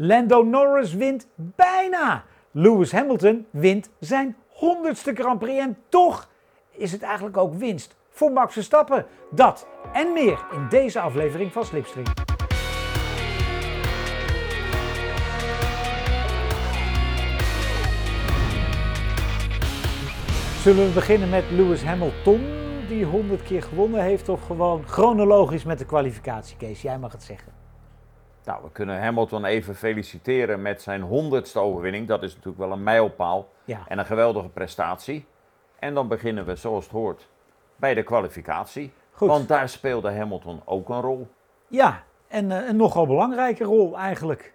Lando Norris wint bijna. Lewis Hamilton wint zijn honderdste Grand Prix. En toch is het eigenlijk ook winst voor Max Verstappen. Dat en meer in deze aflevering van Slipstream. Zullen we beginnen met Lewis Hamilton, die 100 keer gewonnen heeft, of gewoon chronologisch met de kwalificatie? Kees, jij mag het zeggen. Nou, we kunnen Hamilton even feliciteren met zijn honderdste overwinning. Dat is natuurlijk wel een mijlpaal Ja. en een geweldige prestatie. En dan beginnen we, zoals het hoort, bij de kwalificatie. Goed. Want daar speelde Hamilton ook een rol. Ja, en eh, een nogal belangrijke rol eigenlijk.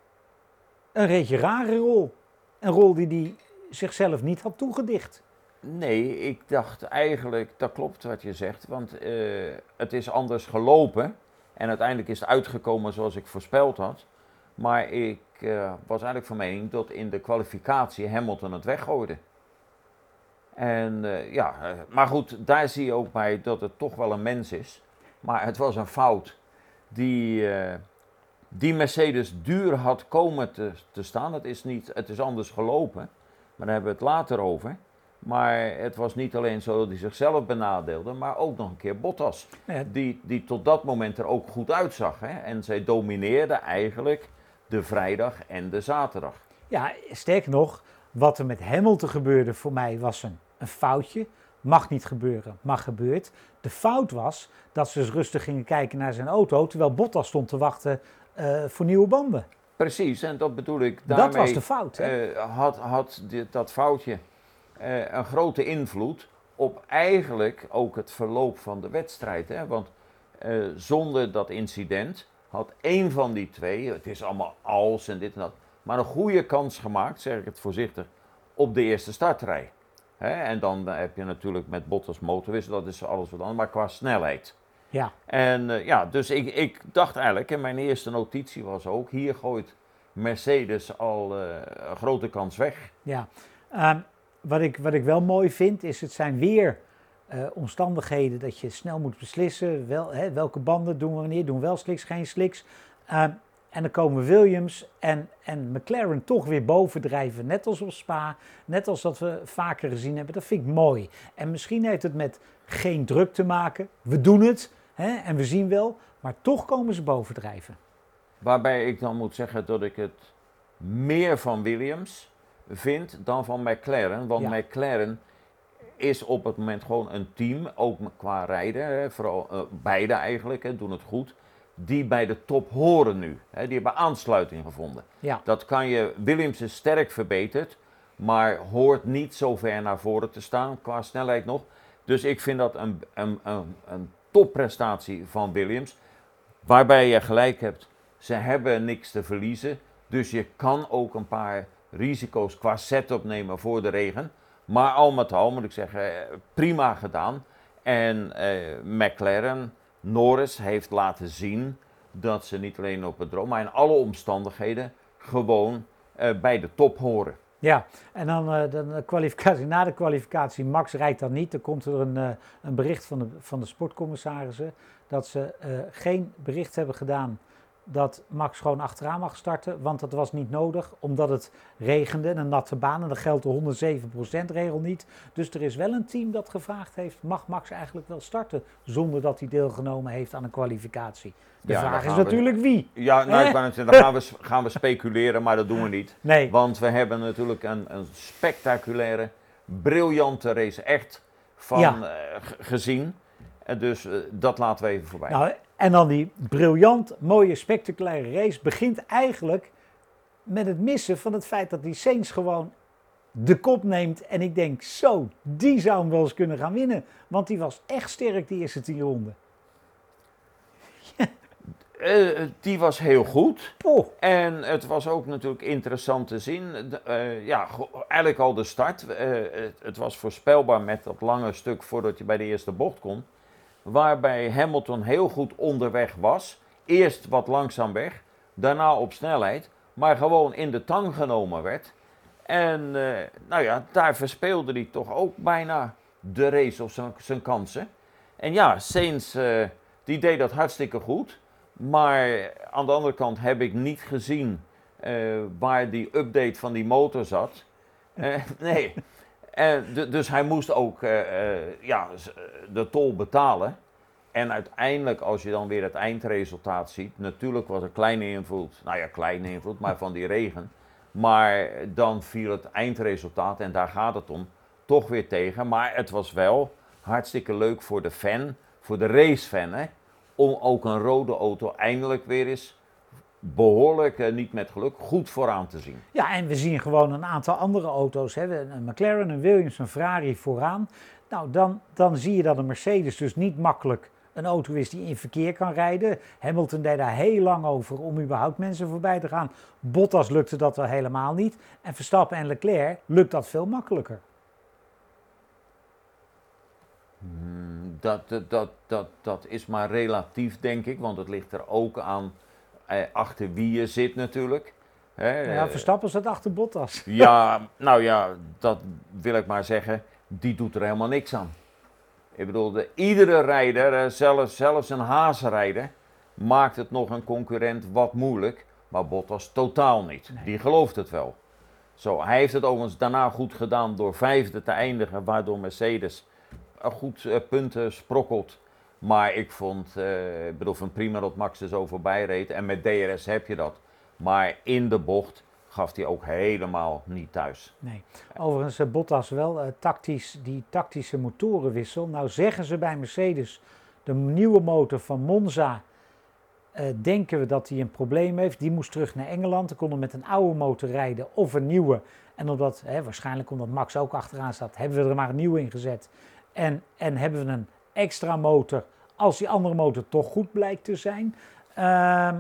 Een reetje rare rol. Een rol die hij zichzelf niet had toegedicht. Nee, ik dacht eigenlijk, dat klopt wat je zegt, want eh, het is anders gelopen. En uiteindelijk is het uitgekomen zoals ik voorspeld had. Maar ik eh, was eigenlijk van mening dat in de kwalificatie Hamilton het weggooide. En eh, ja, eh, maar goed, daar zie je ook bij dat het toch wel een mens is. Maar het was een fout die, eh, die Mercedes duur had komen te, te staan. Het is, niet, het is anders gelopen, maar daar hebben we het later over. Maar het was niet alleen zo dat hij zichzelf benadeelde, maar ook nog een keer Bottas. Ja, Die, die tot dat moment er ook goed uitzag. Hè? En zij domineerde eigenlijk de vrijdag en de zaterdag. Ja, sterker nog, wat er met Hamilton gebeurde voor mij was een, een foutje. Mag niet gebeuren, maar gebeurt. De fout was dat ze eens rustig gingen kijken naar zijn auto, terwijl Bottas stond te wachten eh, voor nieuwe banden. Precies, en dat bedoel ik. Daarmee, dat was de fout. Hè? eh, had, had dit, dat foutje eh, een grote invloed op eigenlijk ook het verloop van de wedstrijd. Hè? Want eh, zonder dat incident had één van die twee, het is allemaal als en dit en dat, maar een goede kans gemaakt, zeg ik het voorzichtig, op de eerste startrij. Hè? En dan heb je natuurlijk met Bottas motorwissel, dat is alles wat anders, maar qua snelheid. ja. En eh, ja, dus ik, ik dacht eigenlijk, en mijn eerste notitie was ook, hier gooit Mercedes al eh, een grote kans weg. Ja, Ehm, wat, ik, wat ik wel mooi vind is, het zijn weer eh, omstandigheden dat je snel moet beslissen. Wel, hè, welke banden doen we wanneer? Doen we wel slicks, geen slicks? Ehm, en dan komen Williams en, en McLaren toch weer bovendrijven, net als op Spa. Net als dat we vaker gezien hebben. Dat vind ik mooi. En misschien heeft het met geen druk te maken. We doen het hè, en we zien wel, maar toch komen ze bovendrijven. Waarbij ik dan moet zeggen dat ik het meer van Williams vind dan van McLaren. Want Ja. McLaren is op het moment gewoon een team, ook qua rijden, hè, vooral eh, beide eigenlijk, hè, doen het goed. Die bij de top horen nu. Hè, die hebben aansluiting gevonden. Ja, Dat kan je, Williams is sterk verbeterd, maar hoort niet zo ver naar voren te staan qua snelheid nog. Dus ik vind dat een, een, een, een topprestatie van Williams. Waarbij je gelijk hebt, ze hebben niks te verliezen. Dus je kan ook een paar risico's qua setup nemen voor de regen. Maar al met al moet ik zeggen, eh, prima gedaan. En eh, McLaren, Norris heeft laten zien dat ze niet alleen op het droom, maar in alle omstandigheden gewoon eh, bij de top horen. Ja, en dan, de kwalificatie. Na de kwalificatie, Max rijdt dan niet. Dan komt er een, een bericht van de, van de sportcommissarissen dat ze geen bericht hebben gedaan dat Max gewoon achteraan mag starten. Want dat was niet nodig, omdat het regende en een natte baan. En dan geldt de 107% regel niet. Dus er is wel een team dat gevraagd heeft, mag Max eigenlijk wel starten zonder dat hij deelgenomen heeft aan een kwalificatie? De Ja, vraag is we- natuurlijk wie. Ja, nou, Eh? ik dan gaan we, gaan we speculeren, maar dat doen we niet. Nee, Want we hebben natuurlijk een, een spectaculaire, briljante race echt van Ja. eh, gezien. En dus eh, dat laten we even voorbij. Nou, en dan die briljant, mooie, spectaculaire race begint eigenlijk met het missen van het feit dat die Saints gewoon de kop neemt. En ik denk, zo, die zou hem wel eens kunnen gaan winnen. Want die was echt sterk die eerste tien ronden. Eh, die was heel goed. Oh, En het was ook natuurlijk interessant te zien. Eh, ja, eigenlijk al de start. Eh, het, het was voorspelbaar met dat lange stuk voordat je bij de eerste bocht kon. Waarbij Hamilton heel goed onderweg was. Eerst wat langzaam weg, daarna op snelheid. Maar gewoon in de tang genomen werd. En eh, nou ja, daar verspeelde hij toch ook bijna de race of zijn- kansen. En ja, Sainz eh, die deed dat hartstikke goed. Maar aan de andere kant heb ik niet gezien eh, waar die update van die motor zat. Nee. Dus hij moest ook eh, eh, ja, z- de tol betalen. En uiteindelijk, als je dan weer het eindresultaat ziet, natuurlijk was er kleine invloed, nou ja, kleine invloed, maar van die regen. Maar dan viel het eindresultaat, en daar gaat het om, toch weer tegen. Maar het was wel hartstikke leuk voor de fan, voor de racefan, hè, om ook een rode auto eindelijk weer eens behoorlijk, eh, niet met geluk, goed vooraan te zien. Ja, en we zien gewoon een aantal andere auto's. Hè. Een McLaren, een Williams, een Ferrari vooraan. Nou, dan, dan zie je dat een Mercedes dus niet makkelijk een auto is die in verkeer kan rijden. Hamilton deed daar heel lang over om überhaupt mensen voorbij te gaan. Bottas lukte dat wel helemaal niet. En Verstappen en Leclerc lukt dat veel makkelijker. Hmm, Dat, dat, dat, dat, is maar relatief, denk ik, want het ligt er ook aan achter wie je zit natuurlijk. Hè, Nou ja, Verstappen zat achter Bottas. Ja, nou ja, dat wil ik maar zeggen. Die doet er helemaal niks aan. Ik bedoel, de, iedere rijder, eh, zelfs, zelfs een hazenrijder, maakt het nog een concurrent wat moeilijk. Maar Bottas totaal niet. Nee. Die gelooft het wel. Zo, hij heeft het overigens daarna goed gedaan door vijfde te eindigen, waardoor Mercedes eh, goed eh, punten sprokkelt. Maar ik vond, eh, ik bedoel, van prima dat Max er zo voorbij reed. En met DRS heb je dat. Maar in de bocht gaf hij ook helemaal niet thuis. Nee. Overigens, eh, Bottas wel eh, tactisch, die tactische motorenwissel. Nou zeggen ze bij Mercedes, de nieuwe motor van Monza, denken we dat hij een probleem heeft. Die moest terug naar Engeland. Dan kon er met een oude motor rijden of een nieuwe. En omdat, hè, waarschijnlijk omdat Max ook achteraan staat, hebben we er maar een nieuwe in gezet. En, en hebben we een extra motor als die andere motor toch goed blijkt te zijn. Ehm,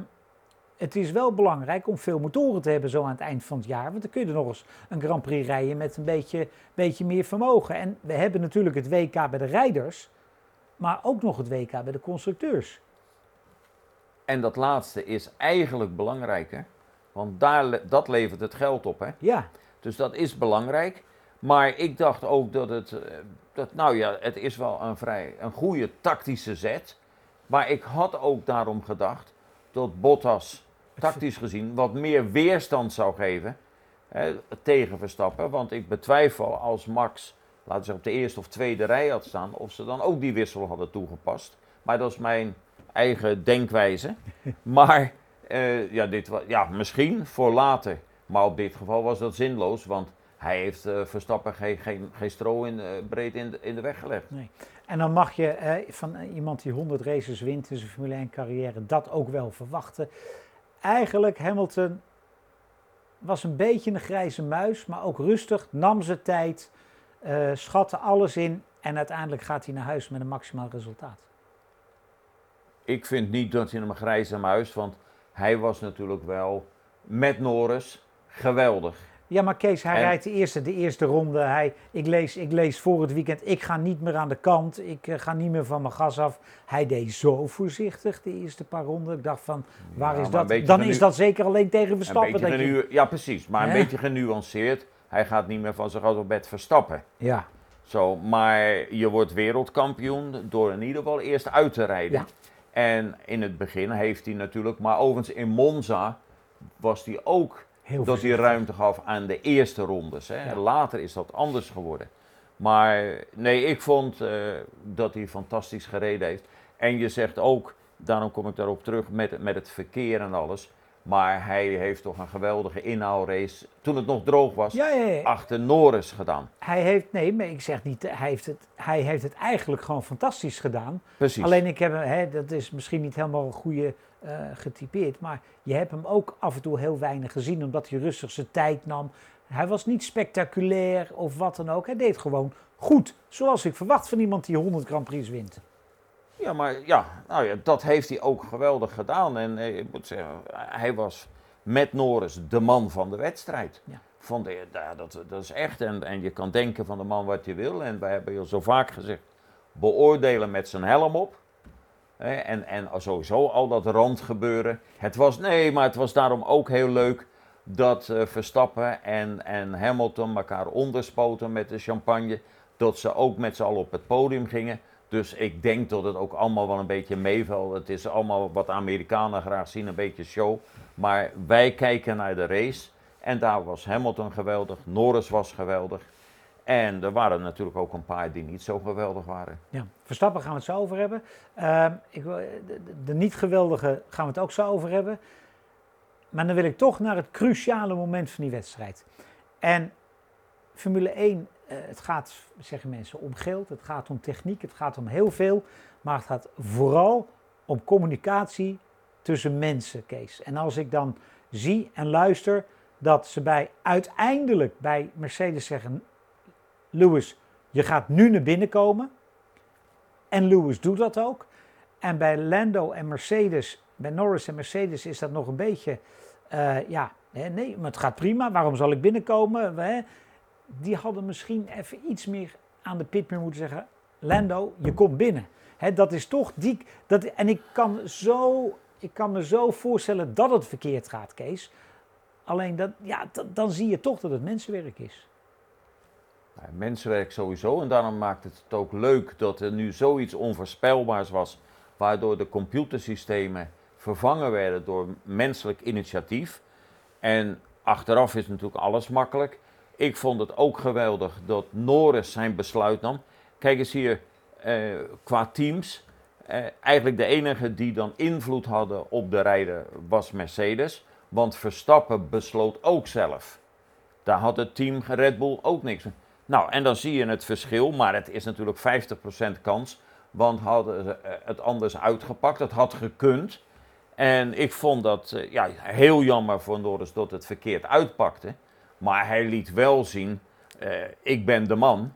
het is wel belangrijk om veel motoren te hebben zo aan het eind van het jaar. Want dan kun je er nog eens een Grand Prix rijden met een beetje, beetje meer vermogen. En we hebben natuurlijk het WK bij de rijders, maar ook nog het WK bij de constructeurs. En dat laatste is eigenlijk belangrijker, want daar, dat levert het geld op. Hè? Ja, Dus dat is belangrijk. Maar ik dacht ook dat het, eh, dat, nou ja, het is wel een vrij een goede tactische zet. Maar ik had ook daarom gedacht dat Bottas tactisch gezien wat meer weerstand zou geven hè, tegen Verstappen. Want ik betwijfel als Max, laten we zeggen, op de eerste of tweede rij had staan, of ze dan ook die wissel hadden toegepast. Maar dat is mijn eigen denkwijze. Maar eh, ja, dit wa- ja, misschien voor later. Maar op dit geval was dat zinloos, want hij heeft eh, Verstappen geen, geen, geen stro in, eh, breed in de, in de weg gelegd. en dan mag je eh, van iemand die 100 races wint in zijn Formule 1 carrière dat ook wel verwachten. Eigenlijk Hamilton was een beetje een grijze muis, maar ook rustig, nam zijn tijd, schatte alles in en uiteindelijk gaat hij naar huis met een maximaal resultaat. Ik vind niet dat hij hem grijze muis, want hij was natuurlijk wel met Norris geweldig. Ja, maar Kees, hij En- rijdt de eerste, de eerste ronde. Hij, ik, lees, ik lees voor het weekend, ik ga niet meer aan de kant. Ik eh, ga niet meer van mijn gas af. Hij deed zo voorzichtig de eerste paar ronden. Ik dacht van, waar Ja, is dat? Dan genu- is dat zeker alleen tegen Verstappen. je- ja, precies, maar een beetje genuanceerd. Hij gaat niet meer van zijn gas op bed verstappen. Ja, Zo, maar je wordt wereldkampioen door in ieder geval eerst uit te rijden. Ja. En in het begin heeft hij natuurlijk, maar overigens in Monza was hij ook heel dat hij ruimte gaf aan de eerste rondes. Hè. Ja. Later is dat anders geworden. Maar nee, ik vond eh, dat hij fantastisch gereden heeft. En je zegt ook, daarom kom ik daarop terug met, met het verkeer en alles. Maar hij heeft toch een geweldige inhaalrace, toen het nog droog was, Ja, ja, ja. achter Norris gedaan. Hij heeft, nee, maar ik zeg niet, hij heeft het, hij heeft het eigenlijk gewoon fantastisch gedaan. Precies. Alleen ik heb hè, dat is misschien niet helemaal een goede eh, getypeerd, maar je hebt hem ook af en toe heel weinig gezien, omdat hij rustig zijn tijd nam. Hij was niet spectaculair of wat dan ook. Hij deed gewoon goed, zoals ik verwacht van iemand die 100 Grand Prix wint. Ja, maar ja, nou ja, dat heeft hij ook geweldig gedaan. En eh, ik moet zeggen, hij was met Norris de man van de wedstrijd. Ja. Dat, dat is echt. En, en je kan denken van de man wat je wil. En wij hebben al zo vaak gezegd, beoordelen met zijn helm op. En, en sowieso al dat randgebeuren. Het was, nee, maar het was daarom ook heel leuk dat eh, Verstappen en, en Hamilton elkaar onderspoten met de champagne. Dat ze ook met z'n allen op het podium gingen. Dus ik denk dat het ook allemaal wel een beetje meevalt. Het is allemaal wat Amerikanen graag zien, een beetje show. Maar wij kijken naar de race en daar was Hamilton geweldig, Norris was geweldig. En er waren natuurlijk ook een paar die niet zo geweldig waren. Ja, Verstappen gaan we het zo over hebben. Uh, ik, de, de, niet geweldige gaan we het ook zo over hebben. Maar dan wil ik toch naar het cruciale moment van die wedstrijd. En Formule 1, uh, het gaat, zeggen mensen, om geld, het gaat om techniek, het gaat om heel veel. Maar het gaat vooral om communicatie tussen mensen, Kees. En als ik dan zie en luister dat ze bij uiteindelijk bij Mercedes zeggen: Lewis, je gaat nu naar binnen komen. En Lewis doet dat ook. En bij Lando en Mercedes, bij Norris en Mercedes is dat nog een beetje, uh, ja, nee, maar het gaat prima. Waarom zal ik binnenkomen? Die hadden misschien even iets meer aan de pit moeten zeggen. Lando, je komt binnen. Dat is toch die. Dat, en ik kan, zo, ik kan me zo voorstellen dat het verkeerd gaat, Kees. Alleen dat, ja, dan zie je toch dat het mensenwerk is. Nou, mensenwerk sowieso. En daarom maakt het het ook leuk dat er nu zoiets onvoorspelbaars was. Waardoor de computersystemen vervangen werden door menselijk initiatief. En achteraf is natuurlijk alles makkelijk. Ik vond het ook geweldig dat Norris zijn besluit nam. Kijk eens hier, eh, qua teams. Eh, eigenlijk de enige die dan invloed hadden op de rijder was Mercedes. Want Verstappen besloot ook zelf. Daar had het team Red Bull ook niks mee. Nou, en dan zie je het verschil, maar het is natuurlijk 50% kans. Want hadden ze eh, het anders uitgepakt, het had gekund. En ik vond dat eh, ja, heel jammer voor Norris dat het verkeerd uitpakte. Maar hij liet wel zien, uh, ik ben de man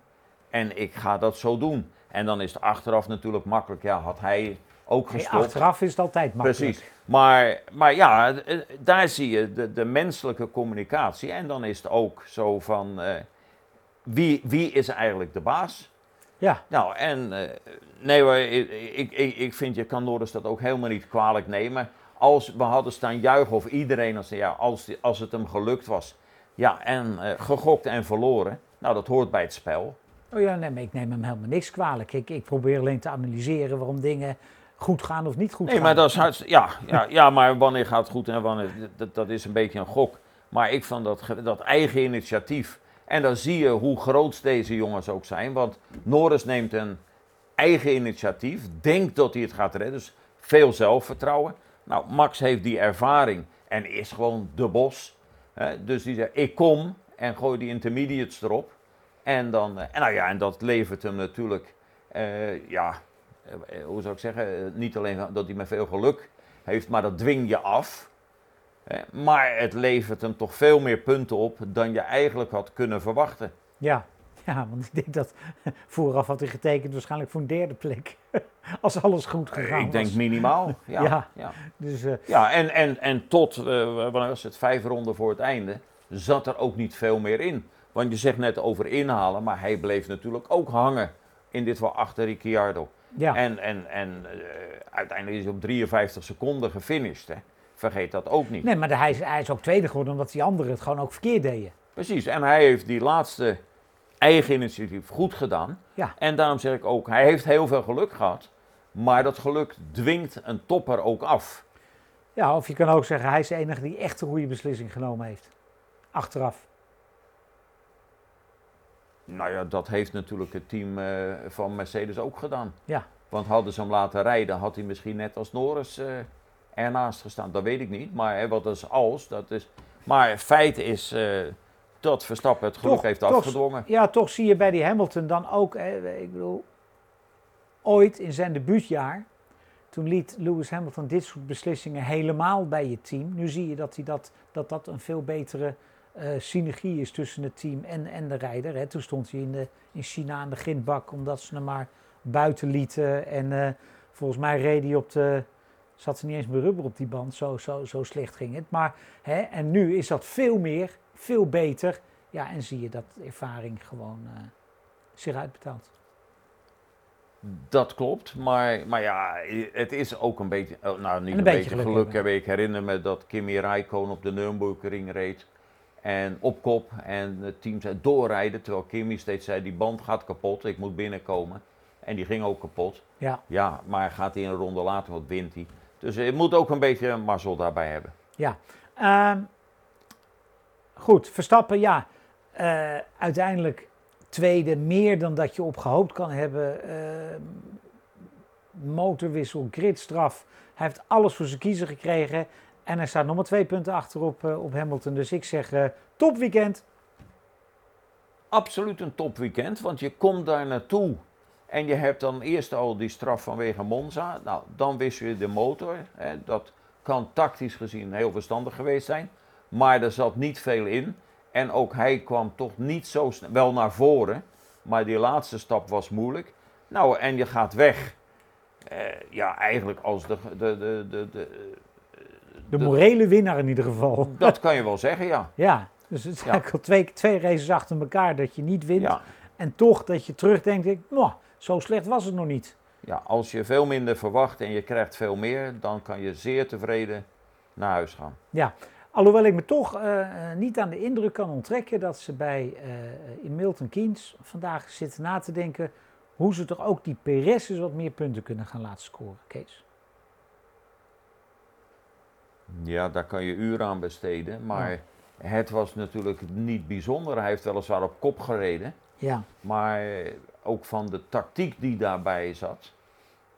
en ik ga dat zo doen. En dan is het achteraf natuurlijk makkelijk, ja, had hij ook gestopt. Hey, achteraf is het altijd makkelijk. Precies. Maar, maar ja, daar zie je de, de menselijke communicatie. En dan is het ook zo van, uh, wie, wie is eigenlijk de baas? Ja. Nou, en uh, nee hoor, ik, ik, ik vind je kan Norris dat ook helemaal niet kwalijk nemen. Als we hadden staan juichen of iedereen als, ja, als, als het hem gelukt was. Ja, en uh, gegokt en verloren. Nou, dat hoort bij het spel. Oh ja, nee, maar ik neem hem helemaal niks kwalijk. Ik, ik probeer alleen te analyseren waarom dingen goed gaan of niet goed nee, gaan. Nee, maar dat is ja, ja, ja, maar wanneer gaat het goed en wanneer, dat, dat is een beetje een gok. Maar ik vond dat, dat eigen initiatief. En dan zie je hoe groot deze jongens ook zijn. Want Norris neemt een eigen initiatief, denkt dat hij het gaat redden. Dus veel zelfvertrouwen. Nou, Max heeft die ervaring en is gewoon de bos. Hè? Dus die zegt, ik kom en gooi die intermediates erop. En, dan, en, nou ja, en dat levert hem natuurlijk, uh, ja, uh, hoe zou ik zeggen, niet alleen dat hij met veel geluk heeft, maar dat dwing je af. Maar het levert hem toch veel meer punten op dan je eigenlijk had kunnen verwachten. Ja, ja want ik denk dat vooraf had hij getekend waarschijnlijk voor een derde plek. Als alles goed gegaan Ik denk minimaal, ja. ja. ja. Dus, uh, ja en, en, en tot, uh, wanneer was het, vijf ronden voor het einde, zat er ook niet veel meer in. Want je zegt net over inhalen, maar hij bleef natuurlijk ook hangen in dit geval achter Ricciardo. Ja. En, en, en uh, uiteindelijk is hij op 53 seconden gefinished. Hè. Vergeet dat ook niet. Nee, maar hij, is, hij is ook tweede geworden omdat die anderen het gewoon ook verkeerd deden. Precies, en hij heeft die laatste eigen initiatief goed gedaan. Ja. En daarom zeg ik ook, hij heeft heel veel geluk gehad. Maar dat geluk dwingt een topper ook af. Ja, of je kan ook zeggen, hij is de enige die echt een goede beslissing genomen heeft. Achteraf. Nou ja, dat heeft natuurlijk het team uh, van Mercedes ook gedaan. Ja. Want hadden ze hem laten rijden, had hij misschien net als Norris uh, ernaast gestaan. Dat weet ik niet, maar hè, wat is als, dat is... Maar feit is uh, dat Verstappen het geluk toch, heeft toch, afgedwongen. Ja, toch zie je bij die Hamilton dan ook, hè, ik bedoel, ooit in zijn debuutjaar, toen liet Lewis Hamilton dit soort beslissingen helemaal bij je team. Nu zie je dat hij dat, dat, dat een veel betere uh, synergie is tussen het team en, en de rijder. Hè. Toen stond hij in, de, in China aan de grindbak omdat ze hem maar buiten lieten. En uh, volgens mij reed hij op de. Zat er niet eens meer rubber op die band, zo, zo, zo slecht ging het. Maar, hè, en nu is dat veel meer, veel beter. Ja, en zie je dat ervaring gewoon uh, zich uitbetaalt. Dat klopt, maar, maar ja, het is ook een beetje, nou niet een een, beetje beetje geluk geluk. hebben. Ik herinner me dat Kimi Räikkönen op de Nürburgring reed en op kop en het team zei doorrijden, terwijl Kimi steeds zei die band gaat kapot, ik moet binnenkomen. En die ging ook kapot. Ja. Ja, maar gaat hij een ronde later, wat wint hij. Dus je moet ook een beetje mazzel daarbij hebben. Ja. Ehm, goed, Verstappen, ja. Eh, uiteindelijk tweede, meer dan dat je op gehoopt kan hebben. Ehm, motorwissel, gridstraf. Hij heeft alles voor zijn kiezen gekregen. En hij staat nog maar twee punten achter op, eh, op Hamilton. Dus ik zeg uh, topweekend. Absoluut een topweekend, want je komt daar naartoe en je hebt dan eerst al die straf vanwege Monza. Nou, dan wist je de motor. Hè, dat kan tactisch gezien heel verstandig geweest zijn. Maar er zat niet veel in. En ook hij kwam toch niet zo snel, wel naar voren. Maar die laatste stap was moeilijk. Nou, en je gaat weg. Eh, ja, eigenlijk als de, de, de, de, de, de morele winnaar in ieder geval. Dat kan je wel zeggen, ja. Ja, dus het zijn ja. al twee, twee races achter elkaar dat je niet wint. Ja. En toch dat je terugdenkt, ik, zo slecht was het nog niet. Ja, als je veel minder verwacht en je krijgt veel meer, dan kan je zeer tevreden naar huis gaan. Ja, alhoewel ik me toch uh, niet aan de indruk kan onttrekken dat ze bij uh, in Milton Keynes vandaag zitten na te denken hoe ze toch ook die Perez wat meer punten kunnen gaan laten scoren, Kees. Ja, daar kan je uren aan besteden, maar het was natuurlijk niet bijzonder. Hij heeft weliswaar op kop gereden. Ja. Maar ook van de tactiek die daarbij zat,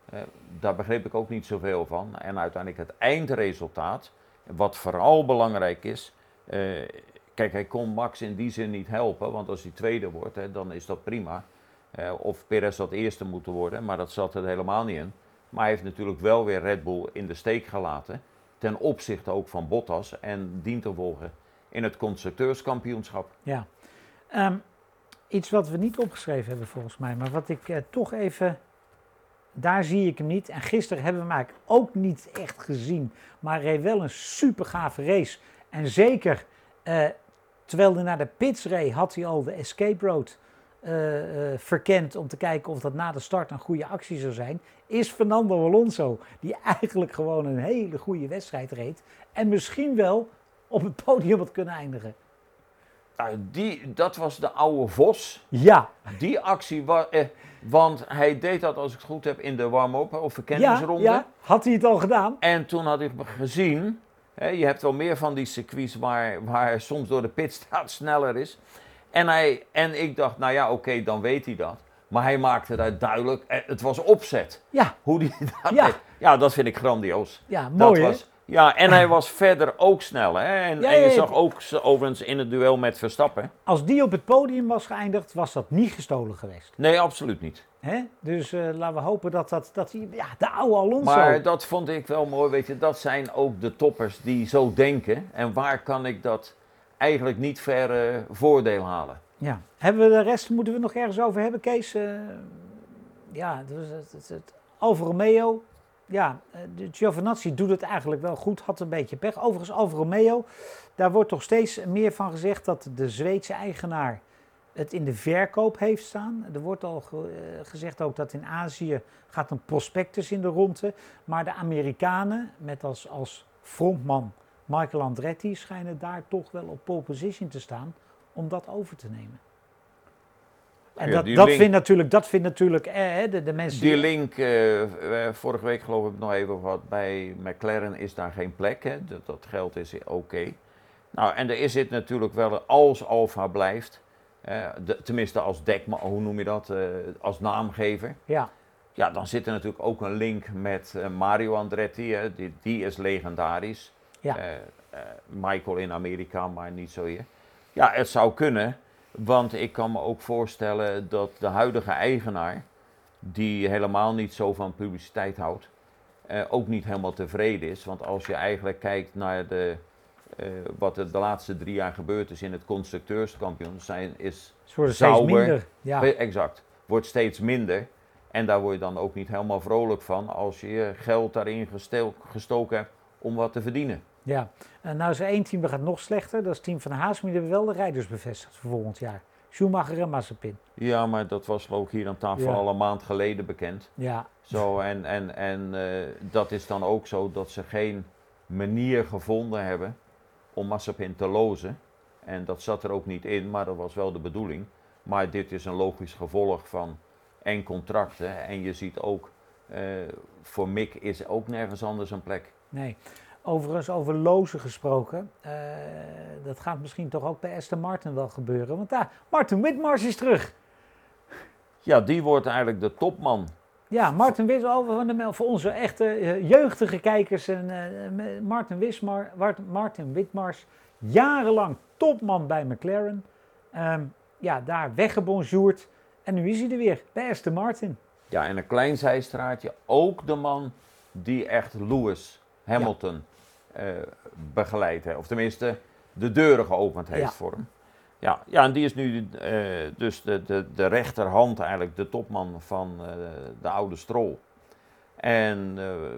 eh, daar begreep ik ook niet zoveel van. En uiteindelijk het eindresultaat, wat vooral belangrijk is. Eh, kijk, hij kon Max in die zin niet helpen, want als hij tweede wordt, hè, dan is dat prima. Eh, of Perez had eerste moeten worden, maar dat zat er helemaal niet in. Maar hij heeft natuurlijk wel weer Red Bull in de steek gelaten. Ten opzichte ook van Bottas en dient te volgen in het constructeurskampioenschap. Ja. Um, iets wat we niet opgeschreven hebben volgens mij, maar wat ik eh, toch even. Daar zie ik hem niet. En gisteren hebben we hem ook niet echt gezien. Maar hij wel een super gave race. En zeker eh, terwijl hij naar de pits reed, had hij al de escape road uh, uh, verkend om te kijken of dat na de start een goede actie zou zijn, is Fernando Alonso, die eigenlijk gewoon een hele goede wedstrijd reed en misschien wel op het podium had kunnen eindigen. Nou, die, dat was de oude Vos. Ja. Die actie was. Eh, want hij deed dat, als ik het goed heb, in de warm-up of verkenningsronde. Ja, ja, had hij het al gedaan? En toen had ik gezien. Hè, je hebt wel meer van die circuits waar, waar soms door de pitstraat sneller is. En, hij, en ik dacht, nou ja, oké, dan weet hij dat. Maar hij maakte dat duidelijk. Eh, het was opzet. Ja. Hoe die dat ja. deed. Ja, dat vind ik grandioos. Ja, mooi dat was, ja, en hij was verder ook snel. Hè? En, en je zag ook overigens in het duel met Verstappen. Als die op het podium was geëindigd, was dat niet gestolen geweest. Nee, absoluut niet. Hè? Dus uh, laten we hopen dat dat, dat die, ja, de oude Alonso. Maar dat vond ik wel mooi, weet je, dat zijn ook de toppers die zo denken. En waar kan ik dat eigenlijk niet ver uh, voordeel halen? Ja, hebben we de rest, moeten we nog ergens over hebben, Kees? Uh, ja, dus het, het, het Alfa Romeo, ja, de Giovinazzi doet het eigenlijk wel goed, had een beetje pech. Overigens, Alfa Romeo, daar wordt toch steeds meer van gezegd dat de Zweedse eigenaar het in de verkoop heeft staan. Er wordt al ge gezegd ook dat in Azië gaat een prospectus in de ronde. Maar de Amerikanen, met als, als frontman Michael Andretti, schijnen daar toch wel op pole position te staan om dat over te nemen. En dat, dat, vindt natuurlijk, dat vindt natuurlijk eh, de, de mensen... Die link, uh, vorige week geloof ik nog even wat, bij McLaren is daar geen plek. Hè? Dat, dat geld is oké. Nou, en er is het natuurlijk wel, als Alfa blijft, de, tenminste als dekman, hoe noem je dat, uh, als naamgever. Ja. Ja, dan zit er natuurlijk ook een link met Mario Andretti, hè? Die, die is legendarisch. Ja. Michael in Amerika, maar niet zo hier. Ja, het zou kunnen. Want ik kan me ook voorstellen dat de huidige eigenaar, die helemaal niet zo van publiciteit houdt, eh, ook niet helemaal tevreden is. Want als je eigenlijk kijkt naar de, eh, wat er de laatste drie jaar gebeurd is in het constructeurskampioen, zijn, is wordt steeds minder. Ja. Exact, wordt steeds minder. En daar word je dan ook niet helemaal vrolijk van als je geld daarin gestoken hebt om wat te verdienen. Ja, en nou is er één team dat gaat nog slechter. Dat is het team van Haas, maar die hebben wel de rijders bevestigd voor volgend jaar. Schumacher en Mazepin. Ja, maar dat was ook hier aan tafel al een maand geleden bekend. Ja. Zo, en en, en uh, dat is dan ook zo dat ze geen manier gevonden hebben om Mazepin te lozen. En dat zat er ook niet in, maar dat was wel de bedoeling. Maar dit is een logisch gevolg van en contracten. En je ziet ook, uh, voor Mick is ook nergens anders een plek. Nee. Overigens, over lozen gesproken. eh, dat gaat misschien toch ook bij Aston Martin wel gebeuren. Want daar, Martin Whitmars is terug. Ja, die wordt eigenlijk de topman. Ja, Martin Wismar, voor, onze echte eh, jeugdige kijkers. En, eh, Martin, Wismar, Martin Whitmars, jarenlang topman bij McLaren. Ehm, ja, daar weggebonjourd. En nu is hij er weer, bij Aston Martin. Ja, en een klein zijstraatje. Ook de man die echt Lewis Hamilton eh begeleidt. hè. Of tenminste, de deuren geopend heeft Ja. voor hem. Ja, ja, en die is nu eh, dus de, de, de rechterhand eigenlijk, de topman van eh, de oude Strol. En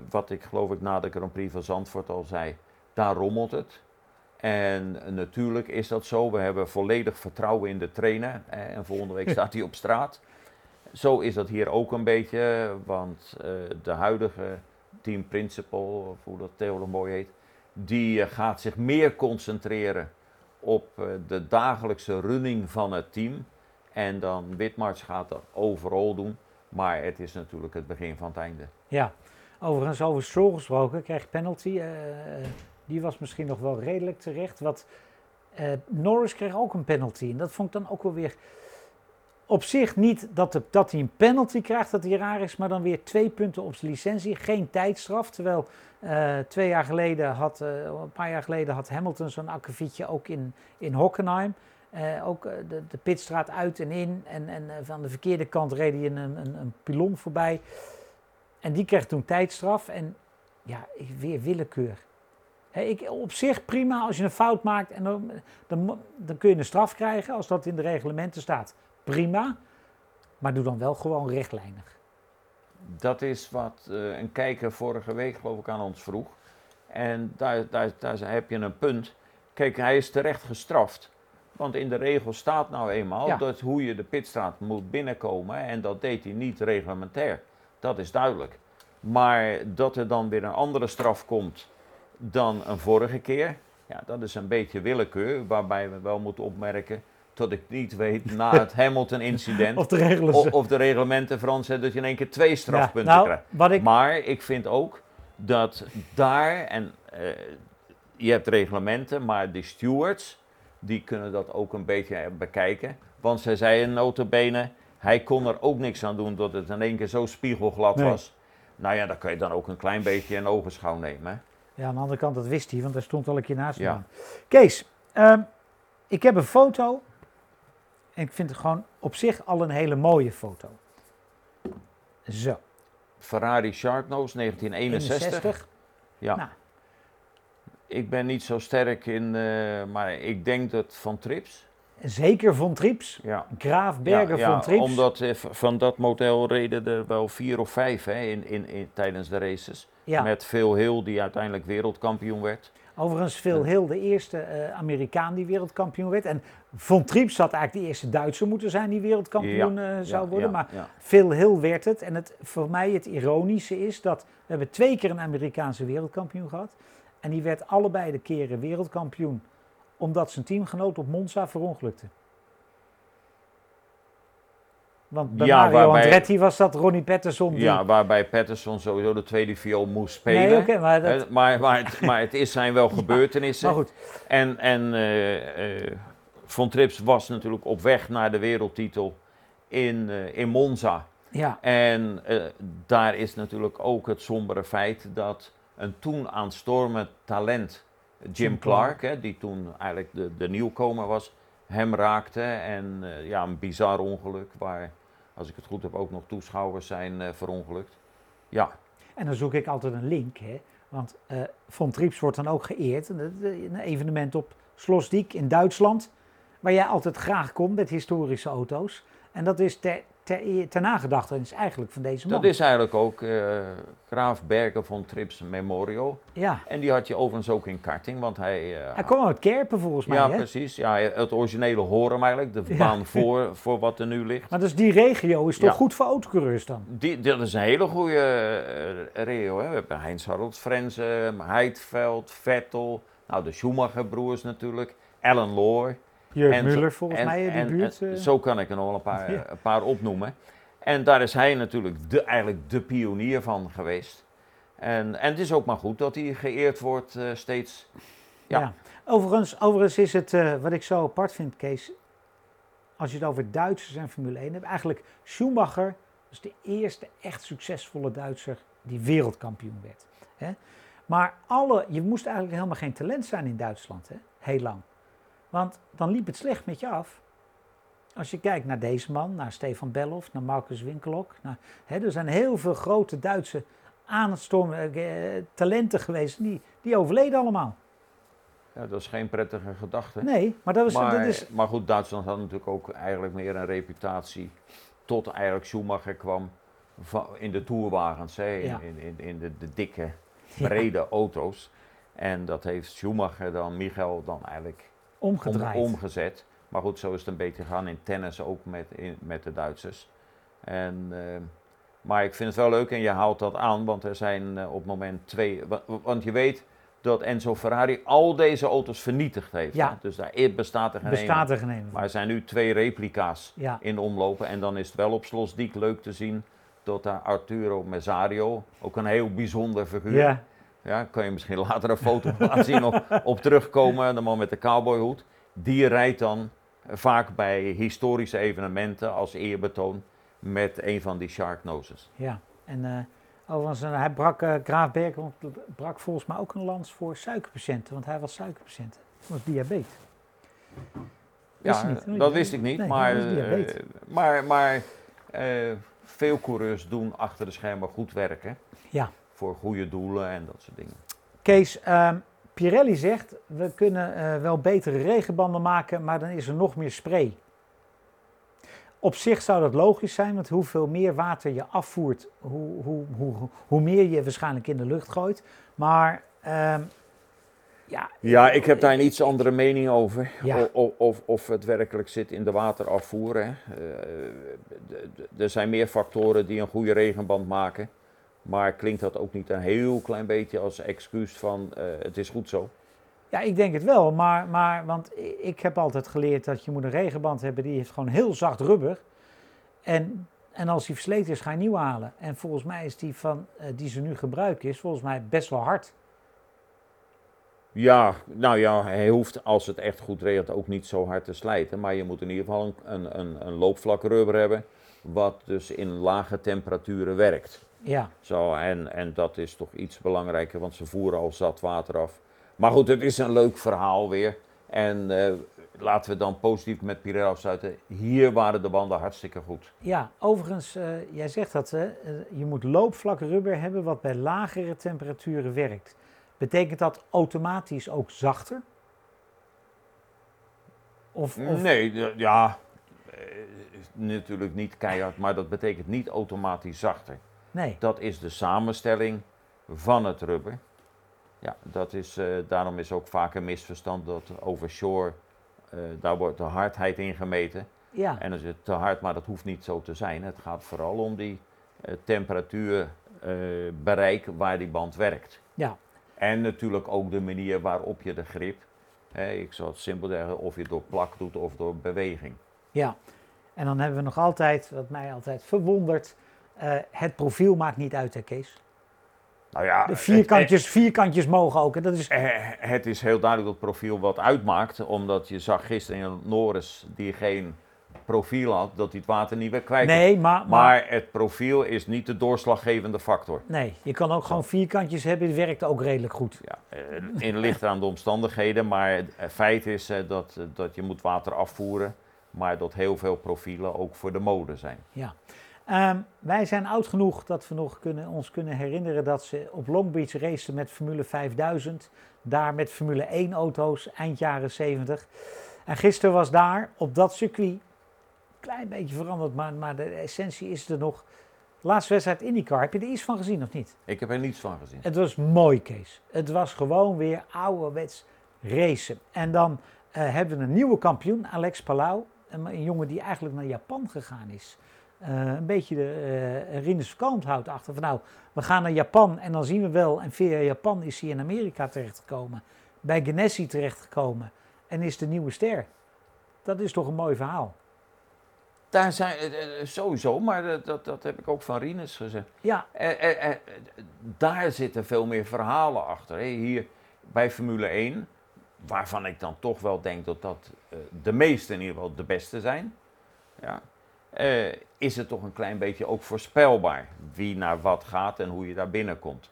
wat ik geloof ik na de Grand Prix van Zandvoort al zei, daar rommelt het. En natuurlijk is dat zo. We hebben volledig vertrouwen in de trainer. En volgende week staat hij op straat. Zo is dat hier ook een beetje, want de huidige team principal, of hoe dat tegenwoordig mooi heet, die eh, gaat zich meer concentreren op eh, de dagelijkse running van het team. En dan Witmars gaat dat overal doen, maar het is natuurlijk het begin van het einde. Ja, overigens over Stroll gesproken, krijgt penalty. eh, die was misschien nog wel redelijk terecht. Wat, Norris kreeg ook een penalty. En dat vond ik dan ook wel weer op zich niet dat, dat hij een penalty krijgt, dat hij raar is, maar dan weer twee punten op zijn licentie. Geen tijdstraf, terwijl eh, twee jaar geleden had, eh, een paar jaar geleden had Hamilton zo'n akkefietje ook in, in Hockenheim. Eh, ook de, pitstraat uit en in. En, en van de verkeerde kant reed hij een, een, een pilon voorbij. En die kreeg toen tijdstraf. En ja, weer willekeur. Ik, op zich prima als je een fout maakt en dan, dan kun je een straf krijgen als dat in de reglementen staat. Prima. Maar doe dan wel gewoon rechtlijnig. Dat is wat eh, een kijker vorige week geloof ik aan ons vroeg. En daar, daar, daar heb je een punt. Kijk, hij is terecht gestraft. Want in de regel staat nou eenmaal Ja. dat hoe je de pitstraat moet binnenkomen. En dat deed hij niet reglementair. Dat is duidelijk. Maar dat er dan weer een andere straf komt dan een vorige keer. Ja, dat is een beetje willekeur. Waarbij we wel moeten opmerken dat ik niet weet na het Hamilton-incident. Of Of, de reglementen veranderen dat je in één keer twee strafpunten Ja, nou, krijgt. ik, Maar ik vind ook dat daar, en eh, je hebt reglementen, maar de stewards, die kunnen dat ook een beetje eh, bekijken. Want zij zeiden notabene, hij kon er ook niks aan doen dat het in één keer zo spiegelglad Nee. was. Nou ja, dan kun je dan ook een klein beetje in ogenschouw nemen. hè. ja, aan de andere kant, dat wist hij, want hij stond al een keer naast Ja. aan. Kees, ehm, ik heb een foto. En ik vind het gewoon op zich al een hele mooie foto. Zo, Ferrari Sharknose 1961. 61. Ja. Nou. Ik ben niet zo sterk in, eh, maar ik denk dat Van Trips. Zeker Von Trips. Ja. Graaf Berger ja, ja, Von Trips. Omdat eh, van dat model reden er wel vier of vijf hè, in, in, in, tijdens de races. ja. Met Phil Hill, die uiteindelijk wereldkampioen werd. Overigens Phil Hill, de eerste eh, Amerikaan die wereldkampioen werd. En Von Trips had eigenlijk de eerste Duitser moeten zijn die wereldkampioen eh, zou Ja, worden. ja, maar. Phil Hill werd het. En het, voor mij het ironische is dat we hebben twee keer een Amerikaanse wereldkampioen gehad. En die werd allebei de keren wereldkampioen omdat zijn teamgenoot op Monza verongelukte. Want bij Ja, Mario waarbij- Andretti was dat Ronnie Patterson. Die, Ja, waarbij Patterson sowieso de tweede viool moest spelen. nee, oké, maar, dat, maar, maar, het, maar het is zijn wel gebeurtenissen. maar goed. En, en eh, eh, Von Trips was natuurlijk op weg naar de wereldtitel in, eh, in Monza. Ja, En daar is natuurlijk ook het sombere feit dat een toen aanstormend talent, Jim Jim Clark, hè, die toen eigenlijk de, de nieuwkomer was, hem raakte. En ja, een bizar ongeluk waar, als ik het goed heb, ook nog toeschouwers zijn eh, verongelukt. Ja, En dan zoek ik altijd een link, hè? want eh Von Trips wordt dan ook geëerd. Een, een evenement op Slosdiek in Duitsland, waar jij altijd graag komt met historische auto's. En dat is ter, ter, ter nagedachtenis eigenlijk van deze man. dat is eigenlijk ook eh, Graaf Berger von Trips Memorial. Ja, En die had je overigens ook in karting, want hij... eh, hij kwam uit Kerpen volgens mij, ja, hè? precies. Ja, het originele Horen eigenlijk, de Ja. baan voor, voor wat er nu ligt. Maar dus die regio is toch Ja. goed voor autocoureurs dan? Die, dat is een hele goede eh, regio. Hè. We hebben Heinz Harald Frenzen, Heidveld, Vettel, nou de Schumacher broers natuurlijk, Alan Loor. Jurk Muller volgens en- mij, in die en- buurt. en eh. zo kan ik er nog wel een paar, Ja. een paar opnoemen. En daar is hij natuurlijk de, eigenlijk de pionier van geweest. En, en het is ook maar goed dat hij geëerd wordt uh, steeds. Ja. ja. Overigens, overigens is het, uh, wat ik zo apart vind, Kees, als je het over Duitsers en Formule 1 hebt, eigenlijk Schumacher was de eerste echt succesvolle Duitser die wereldkampioen werd. Hè? Maar alle, je moest eigenlijk helemaal geen talent zijn in Duitsland, hè? heel lang. Want dan liep het slecht met je af. Als je kijkt naar deze man, naar Stefan Bellof, naar Marcus Winkelhock. Naar, hè, er zijn heel veel grote Duitse aan het stormen, eh, talenten geweest, die, die overleden allemaal. Ja, dat is geen prettige gedachte. Nee, maar dat, was, maar, dat is... Maar goed, Duitsland had natuurlijk ook eigenlijk meer een reputatie tot eigenlijk Schumacher kwam in de tourwagens, hè, in, in, in, in de, de, dikke, brede auto's. En dat heeft Schumacher dan, Michael, dan eigenlijk Omgedraaid. Om, omgezet. Maar goed, zo is het een beetje gegaan in tennis ook met, in, met de Duitsers. En, uh, maar ik vind het wel leuk en je haalt dat aan, want er zijn uh, op het moment twee. Want je weet dat Enzo Ferrari al deze auto's vernietigd heeft. Ja. Dus daar bestaat er geen bestaat er geen Maar er zijn nu twee replica's ja. in omlopen. En dan is het wel op Slosdiek leuk te zien dat daar Arturo Mezzario, ook een heel bijzonder figuur. Ja. Ja, kan je misschien later een foto laten zien op, op terugkomen, de man met de cowboyhoed. Die rijdt dan vaak bij historische evenementen als eerbetoon met een van die shark noses. Ja, en uh, overigens, uh, hij brak, uh, Graaf Berkel brak volgens mij ook een lans voor suikerpatiënten, want hij was suikerpatiënt. Hij was diabetes. Ja, niet, dat wist ik niet, nee, maar, maar, maar veel coureurs doen achter de schermen goed werken. Ja. Voor goede doelen en dat soort dingen. Kees, uh, Pirelli zegt, we kunnen uh, wel betere regenbanden maken, maar dan is er nog meer spray. Op zich zou dat logisch zijn, want hoeveel meer water je afvoert, hoe, hoe, hoe, hoe meer je waarschijnlijk in de lucht gooit. Maar uh, ja, ja, ik heb daar een iets andere mening over. Ja. Of, of, of het werkelijk zit in de waterafvoer. Hè. er zijn meer factoren die een goede regenband maken. Maar klinkt dat ook niet een heel klein beetje als excuus van uh, het is goed zo? Ja, ik denk het wel. Maar, maar, want ik heb altijd geleerd dat je moet een regenband hebben die heeft gewoon heel zacht rubber. En, en als die versleten is, ga je nieuw halen. En volgens mij is die van, uh, die ze nu gebruiken, is volgens mij best wel hard. Ja, nou ja, hij hoeft als het echt goed regent ook niet zo hard te slijten. Maar je moet in ieder geval een, een, een loopvlak rubber hebben, wat dus in lage temperaturen werkt. Ja. Zo, en, en dat is toch iets belangrijker, want ze voeren al zat water af. Maar goed, het is een leuk verhaal weer. En uh, laten we dan positief met Pirelli afsluiten. Hier waren de banden hartstikke goed. Ja, overigens, uh, jij zegt dat hè, je moet loopvlak rubber hebben wat bij lagere temperaturen werkt. Betekent dat automatisch ook zachter? Of, of... Nee, ja, natuurlijk niet keihard, maar dat betekent niet automatisch zachter. Nee. Dat is de samenstelling van het rubber. Ja, dat is, uh, daarom is ook vaak een misverstand dat over shore, uh, daar wordt de hardheid in gemeten. Ja. En dan is het te hard, maar dat hoeft niet zo te zijn. Het gaat vooral om die uh, temperatuurbereik waar die band werkt. Ja. En natuurlijk ook de manier waarop je de grip, hè, ik zal het simpel zeggen, of je door plak doet of door beweging. Ja, en dan hebben we nog altijd, wat mij altijd verwondert, uh, het profiel maakt niet uit, hè Kees? Nou ja, de vierkantjes, het, vierkantjes mogen ook. En dat is... Het is heel duidelijk dat het profiel wat uitmaakt, omdat je zag gisteren in Norris die geen profiel had, dat hij het water niet weer kwijt Nee, maar, maar, maar, het profiel is niet de doorslaggevende factor. Nee, je kan ook gewoon vierkantjes hebben, het werkt ook redelijk goed. Ja, in ligt aan de omstandigheden, maar het feit is dat, dat je moet water afvoeren, maar dat heel veel profielen ook voor de mode zijn. Ja. Um, wij zijn oud genoeg dat we nog kunnen, ons kunnen herinneren dat ze op Long Beach racen met Formule 5000. Daar met Formule 1 auto's eind jaren 70. En gisteren was daar op dat circuit, klein beetje veranderd, maar, maar de essentie is er nog. Laatste wedstrijd IndyCar, heb je er iets van gezien of niet? Ik heb er niets van gezien. Het was mooi, Kees. Het was gewoon weer ouderwets racen. En dan uh, hebben we een nieuwe kampioen, Alex Palau. Een, een jongen die eigenlijk naar Japan gegaan is. Uh, een beetje de uh, Rinus houdt achter. Van nou, we gaan naar Japan en dan zien we wel. En via Japan is hij in Amerika terechtgekomen. Bij Ganassi terechtgekomen. En is de nieuwe ster. Dat is toch een mooi verhaal. Daar zijn, eh, eh, sowieso, maar dat, dat, heb ik ook van Rinus gezegd. Ja, Eh, eh, eh, daar zitten veel meer verhalen achter. Hier bij Formule 1, waarvan ik dan toch wel denk dat dat eh, de meeste in ieder geval de beste zijn. Ja. Eh, is het toch een klein beetje ook voorspelbaar wie naar wat gaat en hoe je daar binnenkomt.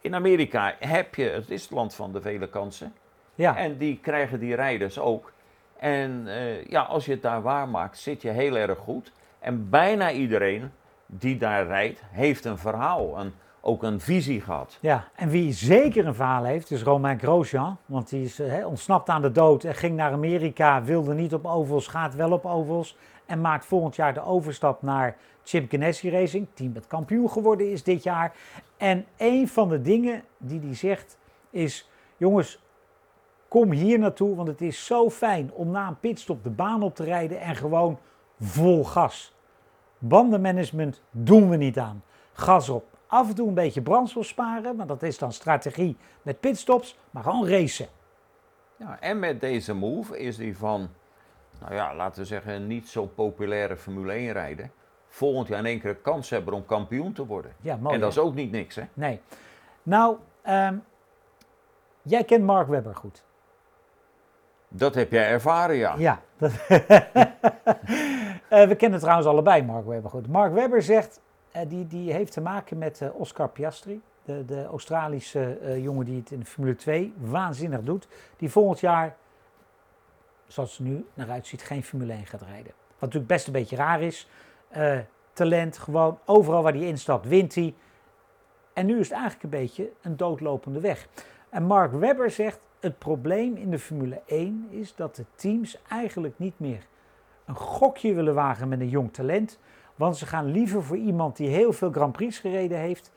In Amerika heb je, het is het land van de vele kansen. ja. En die krijgen die rijders ook. En eh, ja, als je het daar waarmaakt, zit je heel erg goed. En bijna iedereen die daar rijdt, heeft een verhaal, een, ook een visie gehad. Ja, en wie zeker een verhaal heeft, is Romain Grosjean. Want die is eh, ontsnapt aan de dood en ging naar Amerika, wilde niet op ovals, gaat wel op ovals. En maakt volgend jaar de overstap naar Chip Ganassi Racing. Team dat kampioen geworden is dit jaar. En een van de dingen die hij zegt is, jongens, kom hier naartoe. Want het is zo fijn om na een pitstop de baan op te rijden en gewoon vol gas. Bandenmanagement doen we niet aan. Gas op. Af en toe een beetje brandstof sparen, maar dat is dan strategie met pitstops, maar gewoon racen. Ja, en met deze move is die van, nou ja, laten we zeggen, niet zo populaire Formule 1 rijden. Volgend jaar in één keer een kans hebben om kampioen te worden. Ja, mooi. en dat hè? is ook niet niks, hè? Nee. Nou, ehm, jij kent Mark Webber goed. Dat heb jij ervaren, ja. Ja. dat- Eh, we kennen trouwens allebei Mark Webber goed. Mark Webber zegt, eh, die, die heeft te maken met eh, Oscar Piastri. De, de Australische jongen die het in de Formule 2 waanzinnig doet. Die volgend jaar, zoals het nu naar uitziet, geen Formule 1 gaat rijden. Wat natuurlijk best een beetje raar is. Eh, talent, gewoon overal waar hij instapt, wint hij. En nu is het eigenlijk een beetje een doodlopende weg. En Mark Webber zegt, het probleem in de Formule 1 is dat de teams eigenlijk niet meer een gokje willen wagen met een jong talent. Want ze gaan liever voor iemand die heel veel Grand Prix gereden heeft,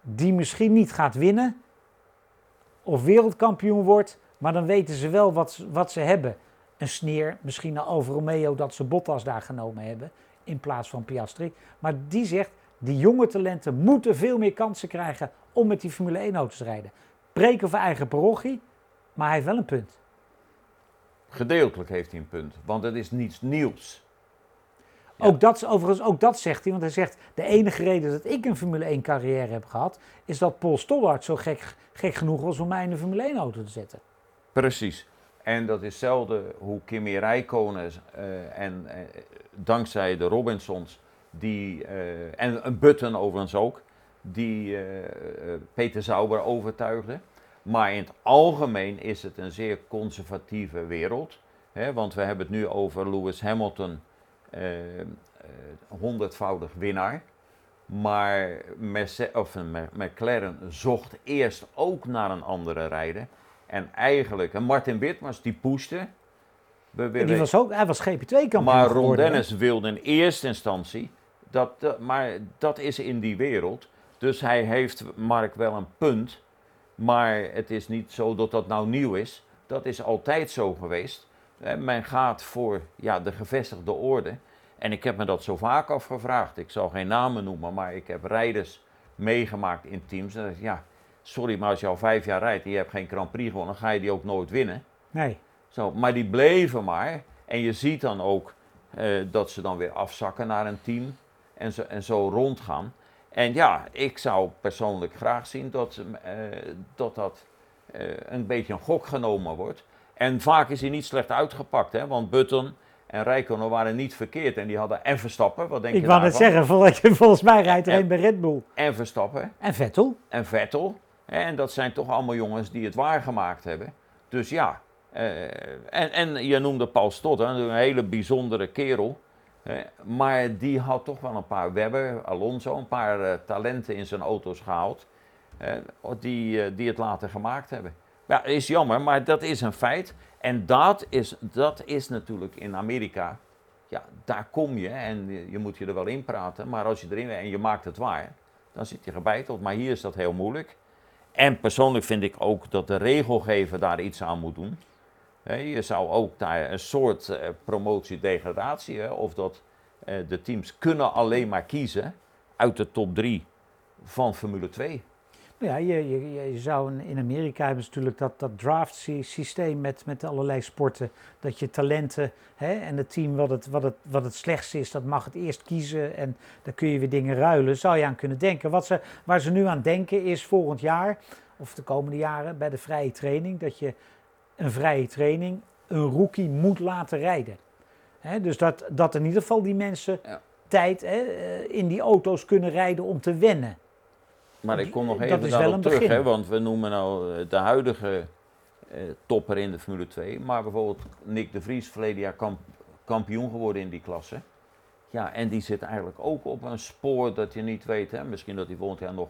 die misschien niet gaat winnen of wereldkampioen wordt, maar dan weten ze wel wat, ze- wat ze hebben. Een sneer, misschien naar Alfa Romeo dat ze Bottas daar genomen hebben in plaats van Piastri. Maar die zegt, die jonge talenten moeten veel meer kansen krijgen om met die Formule 1 auto's te rijden. Preken voor eigen parochie, maar hij heeft wel een punt. Gedeeltelijk heeft hij een punt, want het is niets nieuws. Ja. Ook dat, overigens, ook dat zegt hij, want hij zegt, de enige reden dat ik een Formule 1 carrière heb gehad, is dat Paul Stoddard zo gek, gek genoeg was om mij in een Formule 1 auto te zetten. Precies. En dat is zelden hoe Kimi Räikkönen eh, en eh, dankzij de Robinsons, die, eh, en een Button overigens ook, die Peter Sauber overtuigde. Maar in het algemeen is het een zeer conservatieve wereld. Hè, want we hebben het nu over Lewis Hamilton, honderdvoudig winnaar. Maar Merce- of, McLaren zocht eerst ook naar een andere rijder. En eigenlijk, en Martin Witmars die pushte. We En willen, die was ook, hij was GP2-kampioen maar Ron geworden. hè? Dennis wilde in eerste instantie, dat, dat- maar dat is in die wereld. Dus hij heeft Mark wel een punt. Maar het is niet zo dat dat nou nieuw is. Dat is altijd zo geweest. Eh, Men gaat voor ja, de gevestigde orde. En ik heb me dat zo vaak afgevraagd. Ik zal geen namen noemen, maar ik heb rijders meegemaakt in teams. En ik, ja, sorry, maar als je al vijf jaar rijdt en je hebt geen Grand Prix gewonnen, dan ga je die ook nooit winnen. Nee, Zo, maar die bleven maar. En je ziet dan ook eh, dat ze dan weer afzakken naar een team en zo, en zo rondgaan. En ja, ik zou persoonlijk graag zien dat eh, dat, dat eh, een beetje een gok genomen wordt. En vaak is hij niet slecht uitgepakt, hè? want Button en Rijkonen waren niet verkeerd. En die hadden en Verstappen, wat denk ik je wou net daarvan? zeggen, vol- volgens mij rijdt er En- een bij Red Bull. En Verstappen En Vettel. en Vettel. En dat zijn toch allemaal jongens die het waargemaakt hebben. Dus ja, eh, en, en je noemde Paul Stott, een hele bijzondere kerel. maar die had toch wel een paar Webber, Alonso, een paar eh, talenten in zijn auto's gehaald. die, eh, die het later gemaakt hebben. Ja, is jammer, maar dat is een feit. En dat is, dat is natuurlijk in Amerika. Ja, daar kom je en je, je moet je er wel in praten. Maar als je erin en je maakt het waar, dan zit je gebeiteld. Maar hier is dat heel moeilijk. En persoonlijk vind ik ook dat de regelgever daar iets aan moet doen. Je zou ook daar een soort eh, promotie-degradatie, of dat eh, de teams kunnen alleen maar kiezen uit de top 3 van Formule 2. Nou ja, je, je, je zou in- Amerika hebben ze natuurlijk dat, dat draft sy- systeem met, met allerlei sporten. Dat je talenten hè, en het team wat het, wat, het, wat het slechtste is, dat mag het eerst kiezen. En dan kun je weer dingen ruilen. Zou je aan kunnen denken. Wat ze, waar ze nu aan denken is volgend jaar, of de komende jaren, bij de vrije training, dat je een vrije training een rookie moet laten rijden. Hè, dus dat, dat in ieder geval die mensen Ja. tijd hè, eh, in die auto's kunnen rijden om te wennen. Maar ik kom nog even daarop terug, hè, want we noemen nou eh, de huidige eh, topper in de Formule 2. Maar bijvoorbeeld Nick de Vries, verleden jaar kamp- kampioen geworden in die klasse. Ja, en die zit eigenlijk ook op een spoor dat je niet weet. Hè. Misschien dat hij volgend jaar nog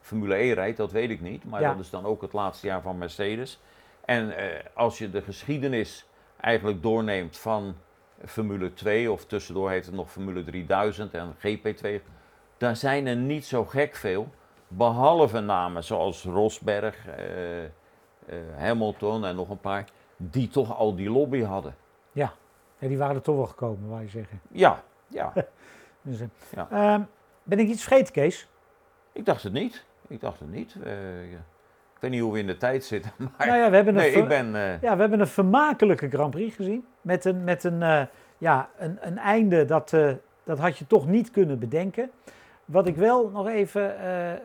Formule E rijdt, dat weet ik niet. Maar Ja. dat is dan ook het laatste jaar van Mercedes. En eh, als je de geschiedenis eigenlijk doorneemt van Formule 2, of tussendoor heeft het nog Formule 3000 en GP2, daar zijn er niet zo gek veel. Behalve namen zoals Rosberg, eh, eh, Hamilton en nog een paar, die toch al die lobby hadden. Ja, die waren er toch wel gekomen, wou je zeggen. Ja, ja. Dus, eh, Ja. ehm, ben ik iets vergeten, Kees? ik dacht het niet. Ik dacht het niet. Ik weet niet hoe we in de tijd zitten, maar nou ja, we hebben, een nee, ver- ik ben... ja, we hebben een vermakelijke Grand Prix gezien. Met een, met een, ja, een, een einde dat, dat had je toch niet kunnen bedenken. Wat ik wel nog even eh, eh,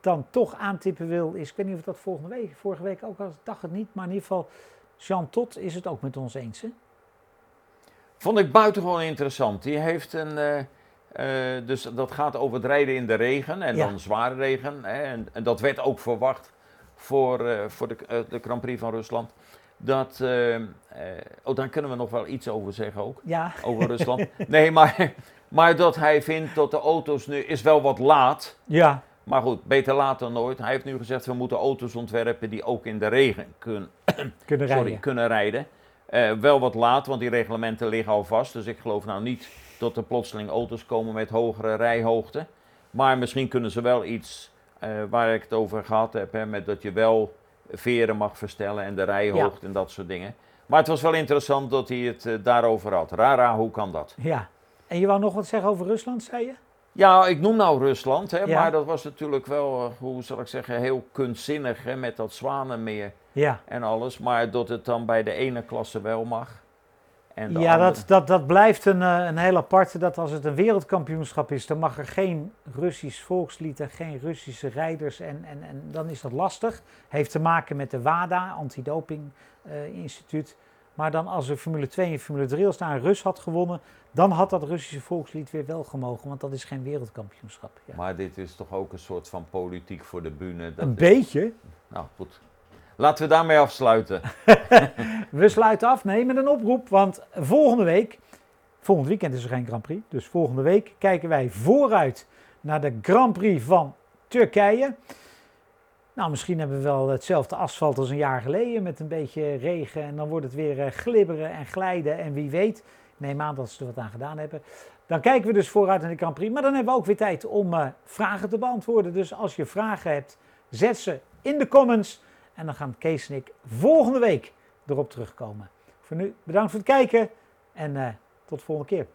dan toch aantippen wil, is, ik weet niet of dat volgende week, vorige week ook ik dacht het niet, maar in ieder geval, Jean Tot is het ook met ons eens. Hè? Vond ik buitengewoon interessant. Die heeft een. eh, dus dat gaat over het rijden in de regen en Ja. dan zware regen. Hè, en, en dat werd ook verwacht voor, voor de, de Grand Prix van Rusland. Dat. oh, daar kunnen we nog wel iets over zeggen ook. Ja, Over Rusland. Nee, maar, maar dat hij vindt dat de auto's nu. is wel wat laat. ja, Maar goed, beter laat dan nooit. Hij heeft nu gezegd: we moeten auto's ontwerpen die ook in de regen kun, kunnen sorry, rijden. kunnen rijden. Eh, wel wat laat, want die reglementen liggen al vast. Dus ik geloof nou niet dat er plotseling auto's komen met hogere rijhoogte. Maar misschien kunnen ze wel iets eh, waar ik het over gehad heb, hè, met dat je wel veren mag verstellen en de rijhoogte en dat soort dingen. Maar het was wel interessant dat hij het eh, daarover had. Rara, hoe kan dat? Ja. En je wou nog wat zeggen over Rusland, zei je? Ja, ik noem nou Rusland, hè, Ja. maar dat was natuurlijk wel, eh, hoe zal ik zeggen, heel kunstzinnig hè, met dat zwanenmeer Ja. en alles. Maar dat het dan bij de ene klasse wel mag. En Ja, andere- dat, dat, dat blijft een, eh, een heel aparte. Dat als het een wereldkampioenschap is, dan mag er geen Russisch volkslied en geen Russische rijders. En, en, en dan is dat lastig. Heeft te maken met de WADA, Antidoping eh, Instituut. Maar dan als er Formule 2 en Formule 3 als daar een Rus had gewonnen, dan had dat Russische volkslied weer wel gemogen. Want dat is geen wereldkampioenschap. Ja. Maar dit is toch ook een soort van politiek voor de bühne. Dat Een is- beetje. Nou goed. Laten we daarmee afsluiten. We sluiten af, nee, met een oproep. Want volgende week, volgend weekend is er geen Grand Prix. Dus volgende week kijken wij vooruit naar de Grand Prix van Turkije. Nou, misschien hebben we wel hetzelfde asfalt als een jaar geleden met een beetje regen. En dan wordt het weer eh, glibberen en glijden. En wie weet, neem aan dat ze er wat aan gedaan hebben. Dan kijken we dus vooruit naar de Grand Prix. Maar dan hebben we ook weer tijd om eh, vragen te beantwoorden. Dus als je vragen hebt, zet ze in de comments. En dan gaan Kees en ik volgende week erop terugkomen. Voor nu bedankt voor het kijken en eh, tot de volgende keer.